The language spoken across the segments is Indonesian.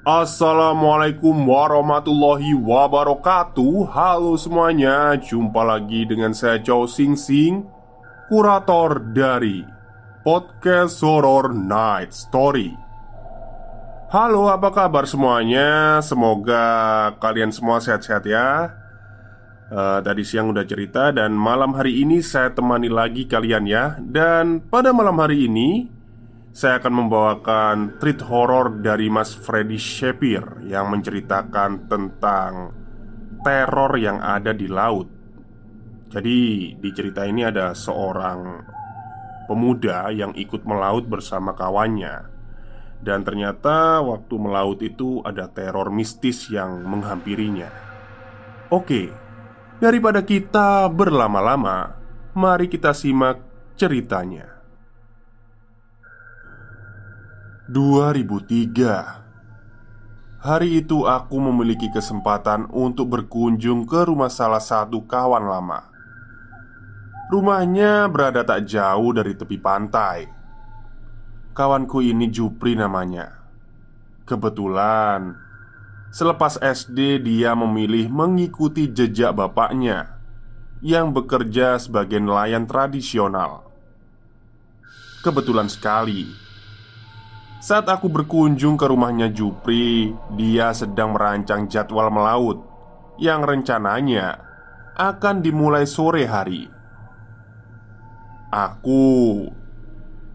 Assalamualaikum warahmatullahi wabarakatuh. Halo semuanya Jumpa lagi dengan saya Chow Sing Sing Kurator dari Podcast Horror Night Story. Halo apa kabar semuanya? Semoga kalian semua sehat-sehat ya. Uh, Tadi siang udah cerita Dan malam hari ini saya temani lagi kalian ya. Dan pada malam hari ini saya akan membawakan treat horror dari Mas Freddy Shapir yang menceritakan tentang teror yang ada di laut. Jadi, di cerita ini ada seorang pemuda yang ikut melaut bersama kawannya, dan ternyata waktu melaut itu ada teror mistis yang menghampirinya. Oke, daripada kita berlama-lama, mari kita simak ceritanya. 2003 Hari itu aku memiliki kesempatan untuk berkunjung ke rumah salah satu kawan lama. Rumahnya berada tak jauh dari tepi pantai. Kawanku ini Jupri namanya. Kebetulan Selepas SD dia memilih mengikuti jejak bapaknya Yang bekerja sebagai nelayan tradisional. Kebetulan sekali saat aku berkunjung ke rumahnya Jupri, dia sedang merancang jadwal melaut yang rencananya akan dimulai sore hari. Aku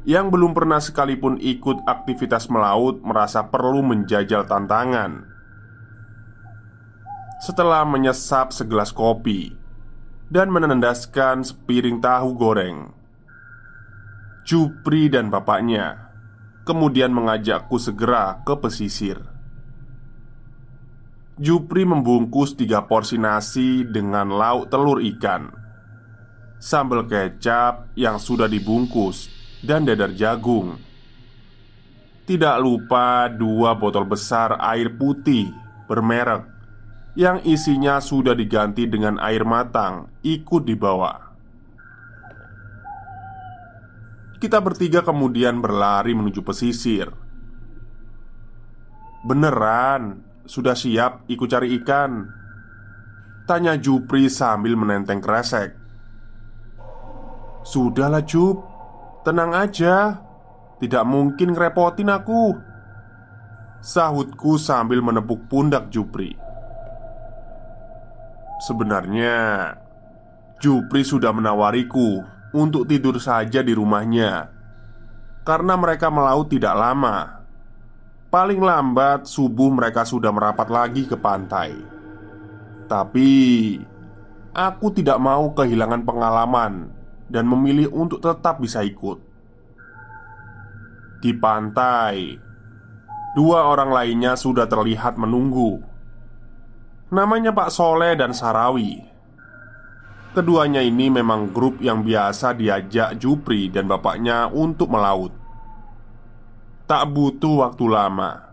yang belum pernah sekalipun ikut aktivitas melaut merasa perlu menjajal tantangan. Setelah menyesap segelas kopi dan menendaskan sepiring tahu goreng, Jupri dan bapaknya Kemudian mengajakku segera ke pesisir. Jupri membungkus tiga porsi nasi dengan lauk telur ikan Sambal kecap yang sudah dibungkus Dan dadar jagung. Tidak lupa dua botol besar air putih bermerek Yang isinya sudah diganti dengan air matang Ikut dibawa Kita bertiga kemudian berlari menuju pesisir. Beneran, sudah siap ikut cari ikan? Tanya Jupri sambil menenteng kresek. Sudahlah Jup, tenang aja. Tidak mungkin ngerepotin aku. Sahutku sambil menepuk pundak Jupri. Sebenarnya, Jupri sudah menawariku untuk tidur saja di rumahnya karena mereka melaut tidak lama. Paling lambat subuh mereka sudah merapat lagi ke pantai. Tapi aku tidak mau kehilangan pengalaman dan memilih untuk tetap bisa ikut. Di pantai, dua orang lainnya sudah terlihat menunggu. Namanya Pak Soleh dan Sarawi. Keduanya ini memang grup yang biasa diajak Jupri dan bapaknya untuk melaut. Tak butuh waktu lama.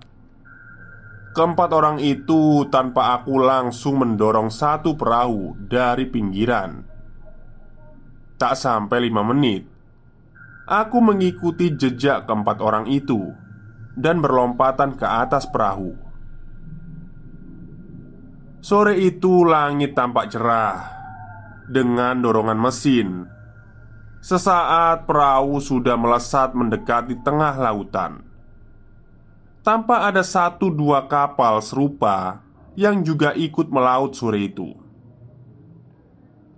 Keempat orang itu tanpa aku langsung mendorong satu perahu dari pinggiran. Tak sampai lima menit, aku mengikuti jejak keempat orang itu dan berlompatan ke atas perahu. Sore itu langit tampak cerah dengan dorongan mesin. Sesaat perahu sudah melesat mendekati tengah lautan. Tanpa ada satu dua kapal serupa yang juga ikut melaut sore itu.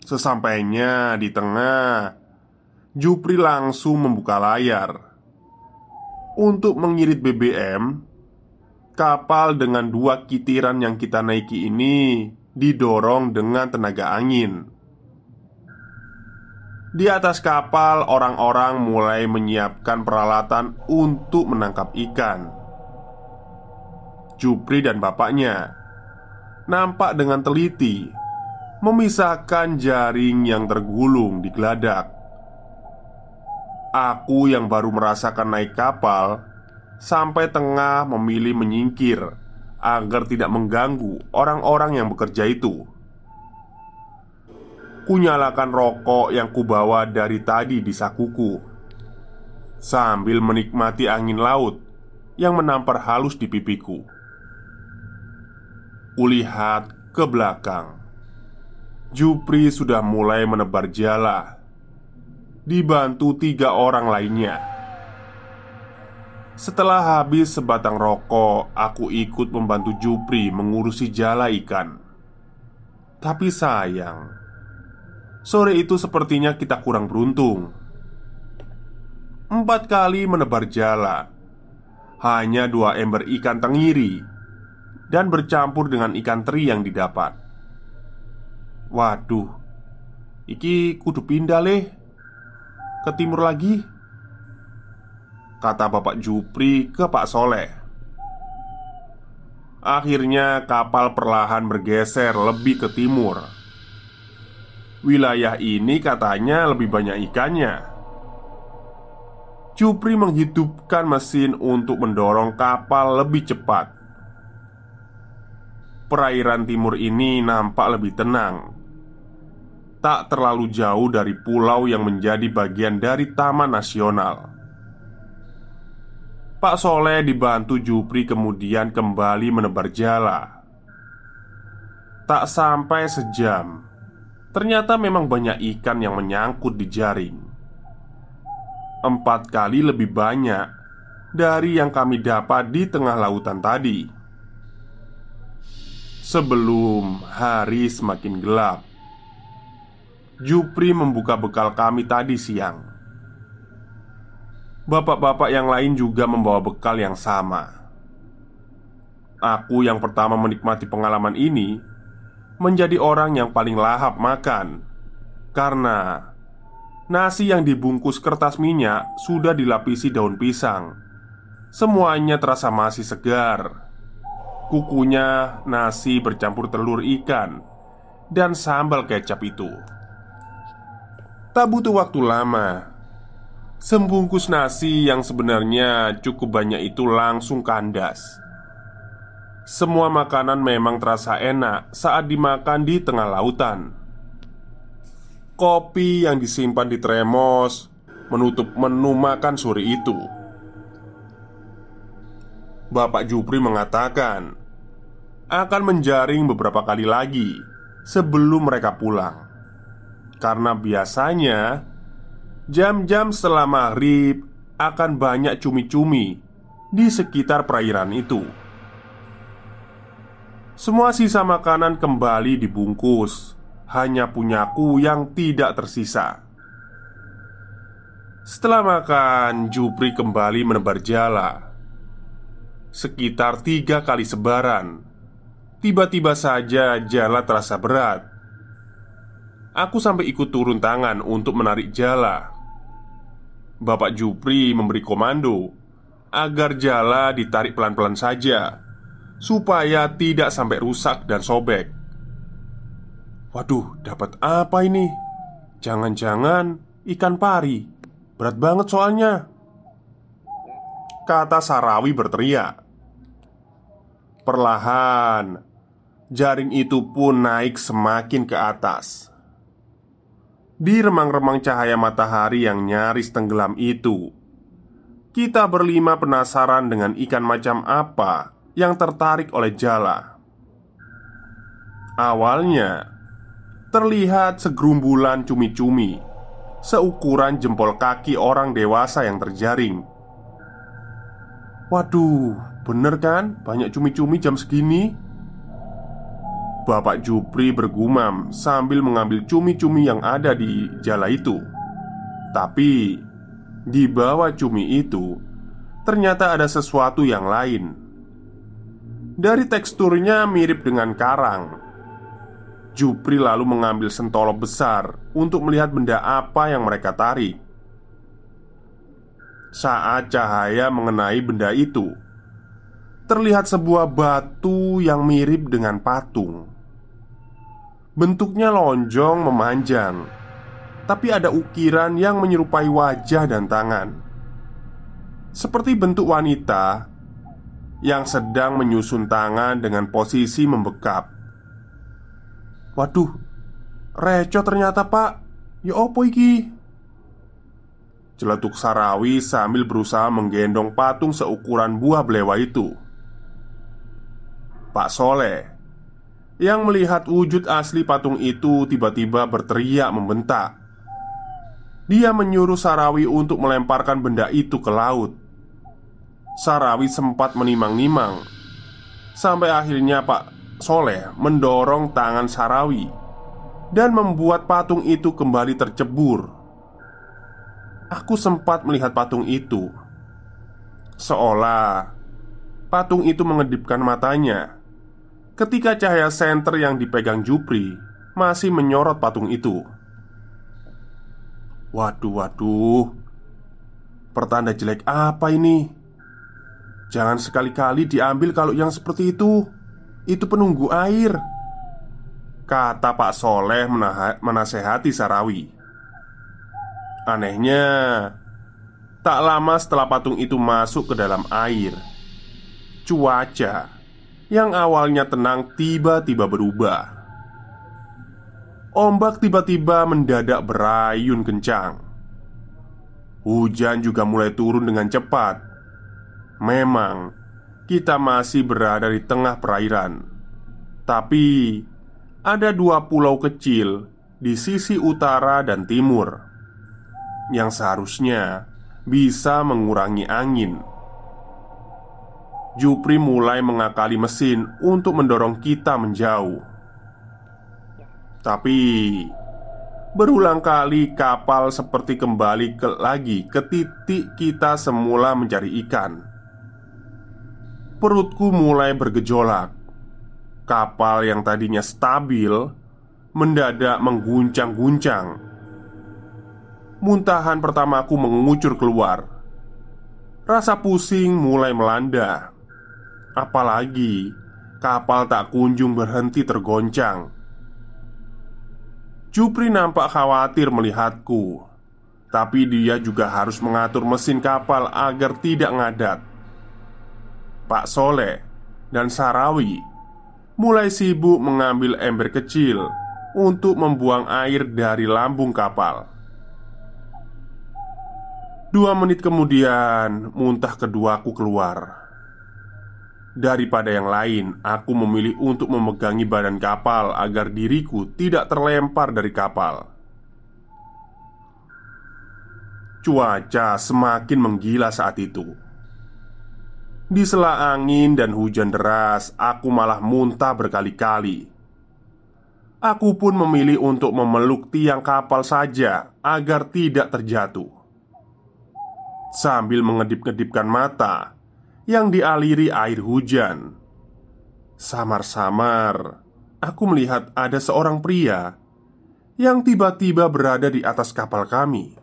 Sesampainya di tengah, Jupri langsung membuka layar untuk mengirit BBM. Kapal dengan dua kitiran yang kita naiki ini didorong dengan tenaga angin. Di atas kapal, orang-orang mulai menyiapkan peralatan untuk menangkap ikan. Jupri dan bapaknya nampak dengan teliti memisahkan jaring yang tergulung di geladak. Aku yang baru merasakan naik kapal sampai tengah memilih menyingkir agar tidak mengganggu orang-orang yang bekerja itu. Kunyalakan rokok yang kubawa dari tadi di sakuku. Sambil menikmati angin laut yang menampar halus di pipiku. Kulihat ke belakang. Jupri sudah mulai menebar jala. Dibantu tiga orang lainnya. Setelah habis sebatang rokok Aku ikut membantu Jupri mengurusi jala ikan. Tapi sayang Sore itu sepertinya kita kurang beruntung. Empat kali menebar jala. Hanya dua ember ikan tengiri Dan bercampur dengan ikan teri yang didapat. Waduh Iki kudu pindah leh Ke timur lagi Kata Bapak Jupri ke Pak Soleh. Akhirnya kapal perlahan bergeser lebih ke timur Wilayah ini katanya lebih banyak ikannya. Cupri menghidupkan mesin untuk mendorong kapal lebih cepat. Perairan timur ini nampak lebih tenang, tak terlalu jauh dari pulau yang menjadi bagian dari Taman Nasional. Pak Soleh dibantu Jupri kemudian kembali menebar jala. Tak sampai sejam, Ternyata memang banyak ikan yang menyangkut di jaring. Empat kali lebih banyak dari yang kami dapat di tengah lautan tadi. Sebelum hari semakin gelap Jupri membuka bekal kami tadi siang. Bapak-bapak yang lain juga membawa bekal yang sama. Aku yang pertama menikmati pengalaman ini menjadi orang yang paling lahap makan karena nasi yang dibungkus kertas minyak sudah dilapisi daun pisang. Semuanya terasa masih segar. Kukunya nasi bercampur telur ikan dan sambal kecap itu. Tak butuh waktu lama. Sembungkus nasi yang sebenarnya cukup banyak itu langsung kandas semua makanan memang terasa enak saat dimakan di tengah lautan. Kopi yang disimpan di tremos menutup menu makan sore itu. Bapak Jupri mengatakan akan menjaring beberapa kali lagi sebelum mereka pulang, karena biasanya jam-jam setelah maghrib akan banyak cumi-cumi di sekitar perairan itu. Semua sisa makanan kembali dibungkus. Hanya punyaku yang tidak tersisa. Setelah makan, Jupri kembali menebar jala. Sekitar tiga kali sebaran. Tiba-tiba saja jala terasa berat. Aku sampai ikut turun tangan untuk menarik jala. Bapak Jupri memberi komando Agar jala ditarik pelan-pelan saja supaya tidak sampai rusak dan sobek. Waduh, dapat apa ini? Jangan-jangan ikan pari. Berat banget soalnya. Kata Sarawi berteriak. Perlahan, jaring itu pun naik semakin ke atas. Di remang-remang cahaya matahari yang nyaris tenggelam itu, kita berlima penasaran dengan ikan macam apa yang tertarik oleh jala. Awalnya, terlihat segerumbulan cumi-cumi seukuran jempol kaki orang dewasa yang terjaring. Waduh, bener kan? Banyak cumi-cumi jam segini. Bapak Jupri bergumam sambil mengambil cumi-cumi yang ada di jala itu. Tapi di bawah cumi itu ternyata ada sesuatu yang lain. Dari teksturnya mirip dengan karang. Jupri lalu mengambil sentolop besar untuk melihat benda apa yang mereka tarik. Saat cahaya mengenai benda itu, terlihat sebuah batu yang mirip dengan patung. Bentuknya lonjong memanjang, tapi ada ukiran yang menyerupai wajah dan tangan, seperti bentuk wanita yang sedang menyusun tangan dengan posisi membekap. Waduh, reco ternyata pak Ya opo iki? Celetuk Sarawi sambil berusaha menggendong patung seukuran buah belewa itu Pak Soleh Yang melihat wujud asli patung itu tiba-tiba berteriak membentak Dia menyuruh Sarawi untuk melemparkan benda itu ke laut Sarawi sempat menimang-nimang Sampai akhirnya Pak Soleh mendorong tangan Sarawi dan membuat patung itu kembali tercebur. Aku sempat melihat patung itu, seolah patung itu mengedipkan matanya ketika cahaya senter yang dipegang Jupri masih menyorot patung itu. Waduh, waduh, pertanda jelek apa ini? Jangan sekali-kali diambil kalau yang seperti itu. Itu penunggu air. Kata Pak Soleh menasehati Sarawi. Anehnya Tak lama setelah patung itu masuk ke dalam air Cuaca Yang awalnya tenang tiba-tiba berubah. Ombak tiba-tiba mendadak berayun kencang. Hujan juga mulai turun dengan cepat Memang kita masih berada di tengah perairan, tapi ada dua pulau kecil di sisi utara dan timur yang seharusnya bisa mengurangi angin. Jupri mulai mengakali mesin untuk mendorong kita menjauh, tapi berulang kali kapal seperti kembali ke lagi ke titik kita semula mencari ikan perutku mulai bergejolak. Kapal yang tadinya stabil mendadak mengguncang-guncang. Muntahan pertamaku mengucur keluar. Rasa pusing mulai melanda. Apalagi kapal tak kunjung berhenti tergoncang. Jupri nampak khawatir melihatku, tapi dia juga harus mengatur mesin kapal agar tidak ngadat. Pak Soleh dan Sarawi mulai sibuk mengambil ember kecil untuk membuang air dari lambung kapal. Dua menit kemudian, muntah keduaku keluar. Daripada yang lain, aku memilih untuk memegangi badan kapal agar diriku tidak terlempar dari kapal. Cuaca semakin menggila saat itu. Di sela angin dan hujan deras, aku malah muntah berkali-kali. Aku pun memilih untuk memeluk tiang kapal saja agar tidak terjatuh. Sambil mengedip-ngedipkan mata yang dialiri air hujan, samar-samar aku melihat ada seorang pria yang tiba-tiba berada di atas kapal kami.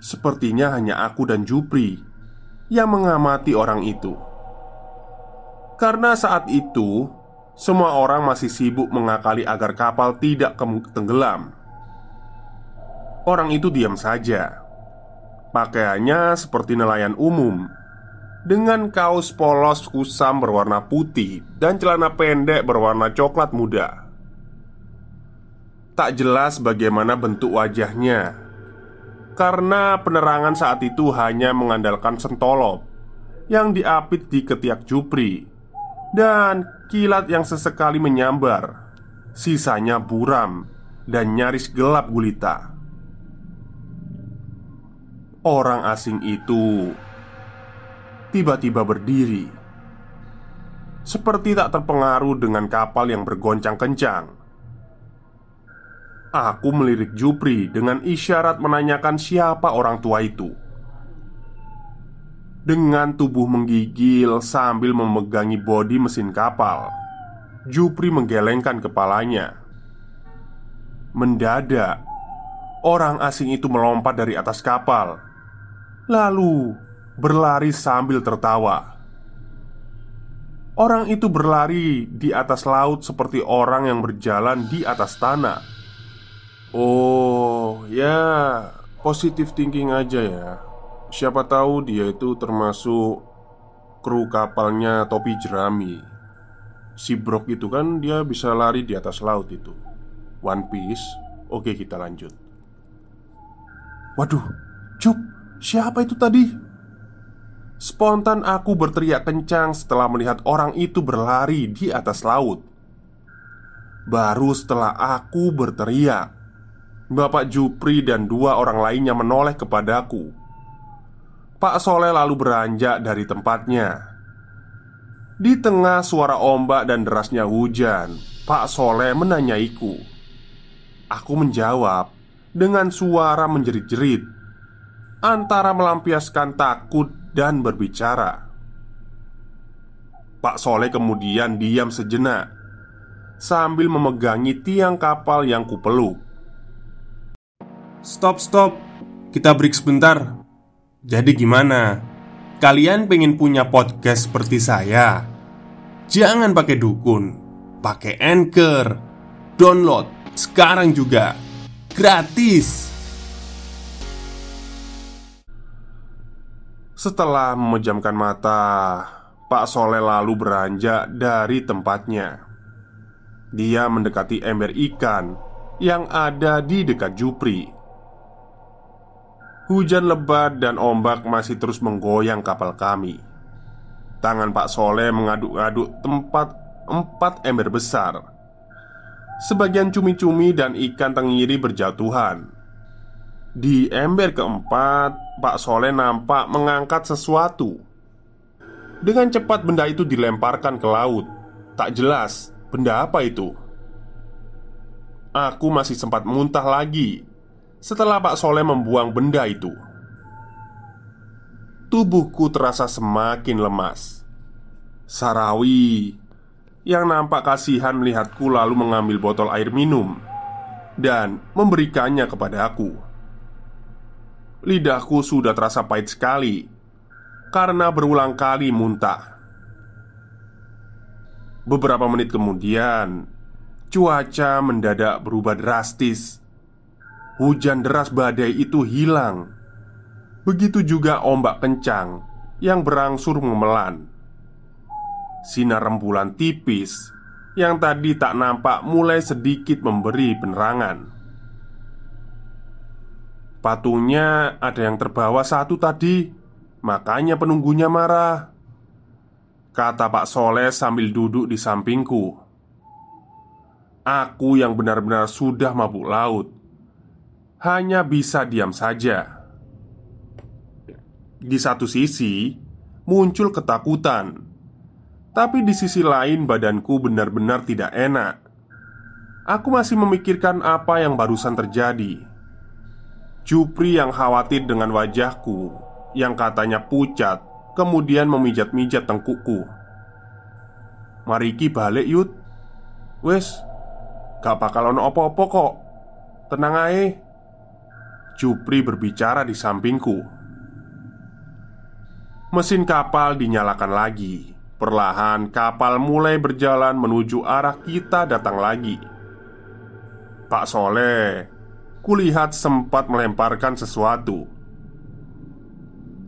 Sepertinya hanya aku dan Jupri yang mengamati orang itu. Karena saat itu semua orang masih sibuk mengakali agar kapal tidak tenggelam. Orang itu diam saja. Pakaiannya seperti nelayan umum dengan kaos polos kusam berwarna putih dan celana pendek berwarna coklat muda. Tak jelas bagaimana bentuk wajahnya karena penerangan saat itu hanya mengandalkan sentolop yang diapit di ketiak Jupri dan kilat yang sesekali menyambar Sisanya buram dan nyaris gelap gulita. Orang asing itu tiba-tiba berdiri, seperti tak terpengaruh dengan kapal yang bergoncang kencang. Aku melirik Jupri dengan isyarat menanyakan siapa orang tua itu. Dengan tubuh menggigil sambil memegangi bodi mesin kapal, Jupri menggelengkan kepalanya. Mendadak, orang asing itu melompat dari atas kapal, lalu berlari sambil tertawa. Orang itu berlari di atas laut seperti orang yang berjalan di atas tanah. Oh, ya, positif thinking aja ya. Siapa tahu dia itu termasuk kru kapalnya topi jerami. Si Brok itu kan dia bisa lari di atas laut itu. One Piece. Oke, kita lanjut. Waduh, Cup, siapa itu tadi? Spontan aku berteriak kencang setelah melihat orang itu berlari di atas laut. Baru setelah aku berteriak, Bapak Jupri dan dua orang lainnya menoleh kepadaku. Pak Soleh lalu beranjak dari tempatnya. Di tengah suara ombak dan derasnya hujan, Pak Soleh menanyaiku. Aku menjawab dengan suara menjerit-jerit, antara melampiaskan takut dan berbicara. Pak Soleh kemudian diam sejenak sambil memegangi tiang kapal yang kupeluk. Stop, stop. Kita break sebentar. Jadi gimana? Kalian pengen punya podcast seperti saya? Jangan pakai dukun, pakai Anchor. Download sekarang juga. Gratis. Setelah memejamkan mata, Pak Soleh lalu beranjak dari tempatnya. Dia mendekati ember ikan yang ada di dekat Jupri. Hujan lebat dan ombak masih terus menggoyang kapal kami. Tangan Pak Soleh mengaduk-aduk tempat empat ember besar. Sebagian cumi-cumi dan ikan tenggiri berjatuhan. Di ember keempat, Pak Soleh nampak mengangkat sesuatu. Dengan cepat benda itu dilemparkan ke laut. Tak jelas benda apa itu. Aku masih sempat muntah lagi setelah Pak Soleh membuang benda itu. Tubuhku terasa semakin lemas. Sarawi yang nampak kasihan melihatku lalu mengambil botol air minum dan memberikannya kepada aku. Lidahku sudah terasa pahit sekali karena berulang kali muntah. Beberapa menit kemudian, cuaca mendadak berubah drastis. Hujan deras badai itu hilang. Begitu juga ombak kencang yang berangsur memelan. Sinar rembulan tipis yang tadi tak nampak mulai sedikit memberi penerangan. Patungnya ada yang terbawa satu tadi, makanya penunggunya marah. Kata Pak Soleh sambil duduk di sampingku. Aku yang benar-benar sudah mabuk laut hanya bisa diam saja. Di satu sisi muncul ketakutan, tapi di sisi lain badanku benar-benar tidak enak. Aku masih memikirkan apa yang barusan terjadi. Jupri yang khawatir dengan wajahku yang katanya pucat, kemudian memijat-mijat tengkukku. Mariki balik yut Wes Gak bakal ono opo-opo kok Tenang ae Jupri berbicara di sampingku. Mesin kapal dinyalakan lagi. Perlahan kapal mulai berjalan menuju arah kita datang lagi. Pak Soleh Kulihat sempat melemparkan sesuatu.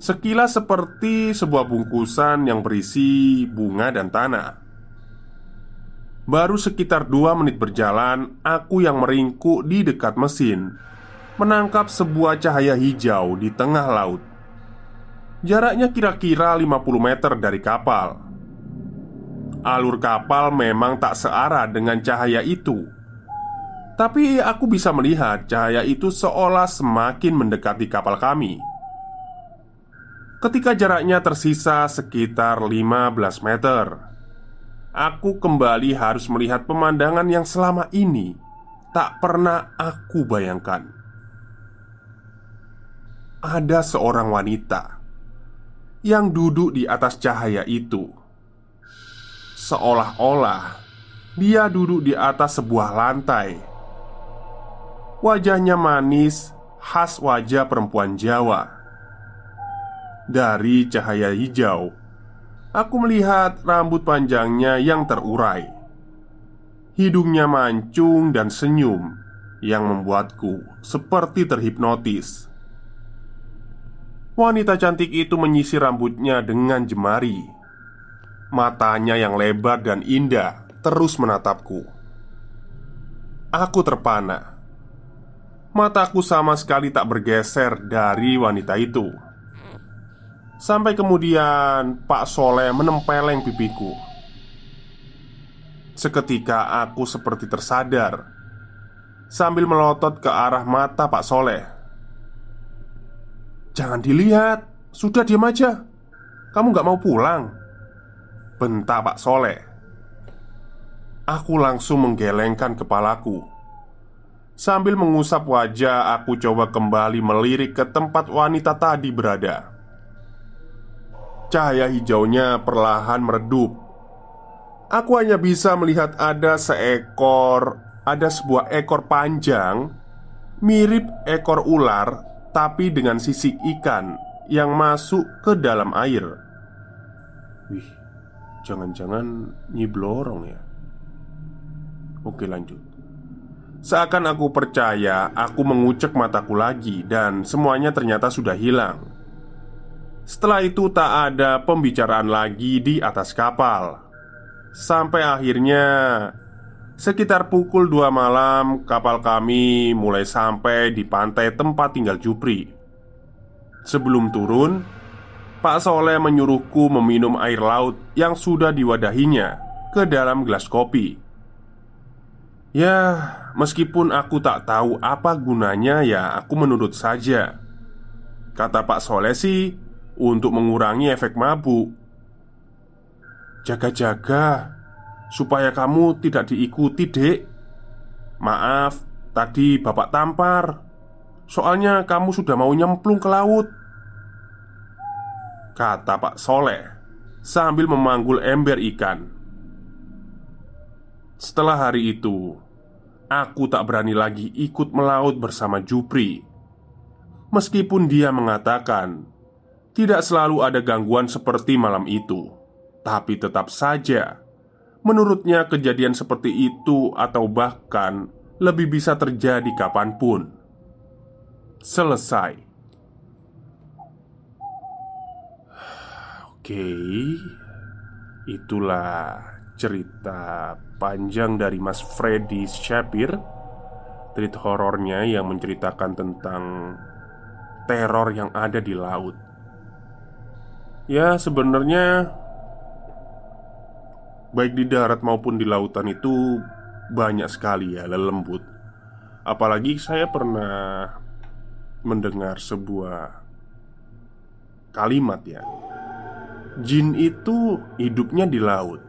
Sekilas seperti sebuah bungkusan yang berisi bunga dan tanah. Baru sekitar dua menit berjalan Aku yang meringkuk di dekat mesin Menangkap sebuah cahaya hijau di tengah laut Jaraknya kira-kira 50 meter dari kapal Alur kapal memang tak searah dengan cahaya itu Tapi aku bisa melihat cahaya itu seolah semakin mendekati kapal kami. Ketika jaraknya tersisa sekitar 15 meter, aku kembali harus melihat pemandangan yang selama ini tak pernah aku bayangkan. Ada seorang wanita yang duduk di atas cahaya itu, seolah-olah dia duduk di atas sebuah lantai. Wajahnya manis, khas wajah perempuan Jawa. Dari cahaya hijau, aku melihat rambut panjangnya yang terurai. Hidungnya mancung dan senyum yang membuatku seperti terhipnotis. Wanita cantik itu menyisir rambutnya dengan jemari. Matanya yang lebar dan indah terus menatapku. Aku terpana. Mataku sama sekali tak bergeser dari wanita itu. Sampai kemudian Pak Soleh menempeleng pipiku. Seketika aku seperti tersadar Sambil melotot ke arah mata Pak Soleh Jangan dilihat. Sudah diam aja. Kamu gak mau pulang? Bentak Pak Soleh. Aku langsung menggelengkan kepalaku. Sambil mengusap wajah Aku coba kembali melirik ke tempat wanita tadi berada. Cahaya hijaunya perlahan meredup. Aku hanya bisa melihat ada seekor Ada sebuah ekor panjang Mirip ekor ular Tapi dengan sisik ikan Yang masuk ke dalam air. Wih Jangan-jangan nyiblorong ya? Oke lanjut. Seakan aku percaya Aku mengucek mataku lagi Dan semuanya ternyata sudah hilang. Setelah itu tak ada pembicaraan lagi di atas kapal. Sampai akhirnya Sekitar pukul 2 malam Kapal kami mulai sampai di pantai tempat tinggal Jupri Sebelum turun Pak Soleh menyuruhku meminum air laut yang sudah diwadahinya ke dalam gelas kopi. Ya, meskipun aku tak tahu apa gunanya, ya aku menurut saja. Kata Pak Soleh sih, untuk mengurangi efek mabuk. Jaga-jaga Supaya kamu tidak diikuti dek Maaf Tadi bapak tampar. Soalnya kamu sudah mau nyemplung ke laut. Kata Pak Soleh Sambil memanggul ember ikan. Setelah hari itu Aku tak berani lagi ikut melaut bersama Jupri. Meskipun dia mengatakan Tidak selalu ada gangguan seperti malam itu tapi tetap saja, menurutnya kejadian seperti itu atau bahkan lebih bisa terjadi kapan pun. Selesai. Oke, itulah cerita panjang dari Mas Freddy Shapir Treat horornya yang menceritakan tentang teror yang ada di laut Ya sebenarnya baik di darat maupun di lautan itu banyak sekali ya lelembut. Apalagi saya pernah mendengar sebuah kalimat ya. Jin itu hidupnya di laut.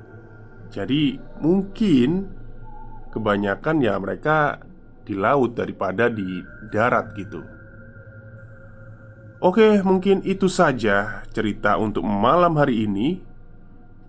Jadi mungkin kebanyakan ya mereka di laut daripada di darat gitu. Oke, mungkin itu saja cerita untuk malam hari ini.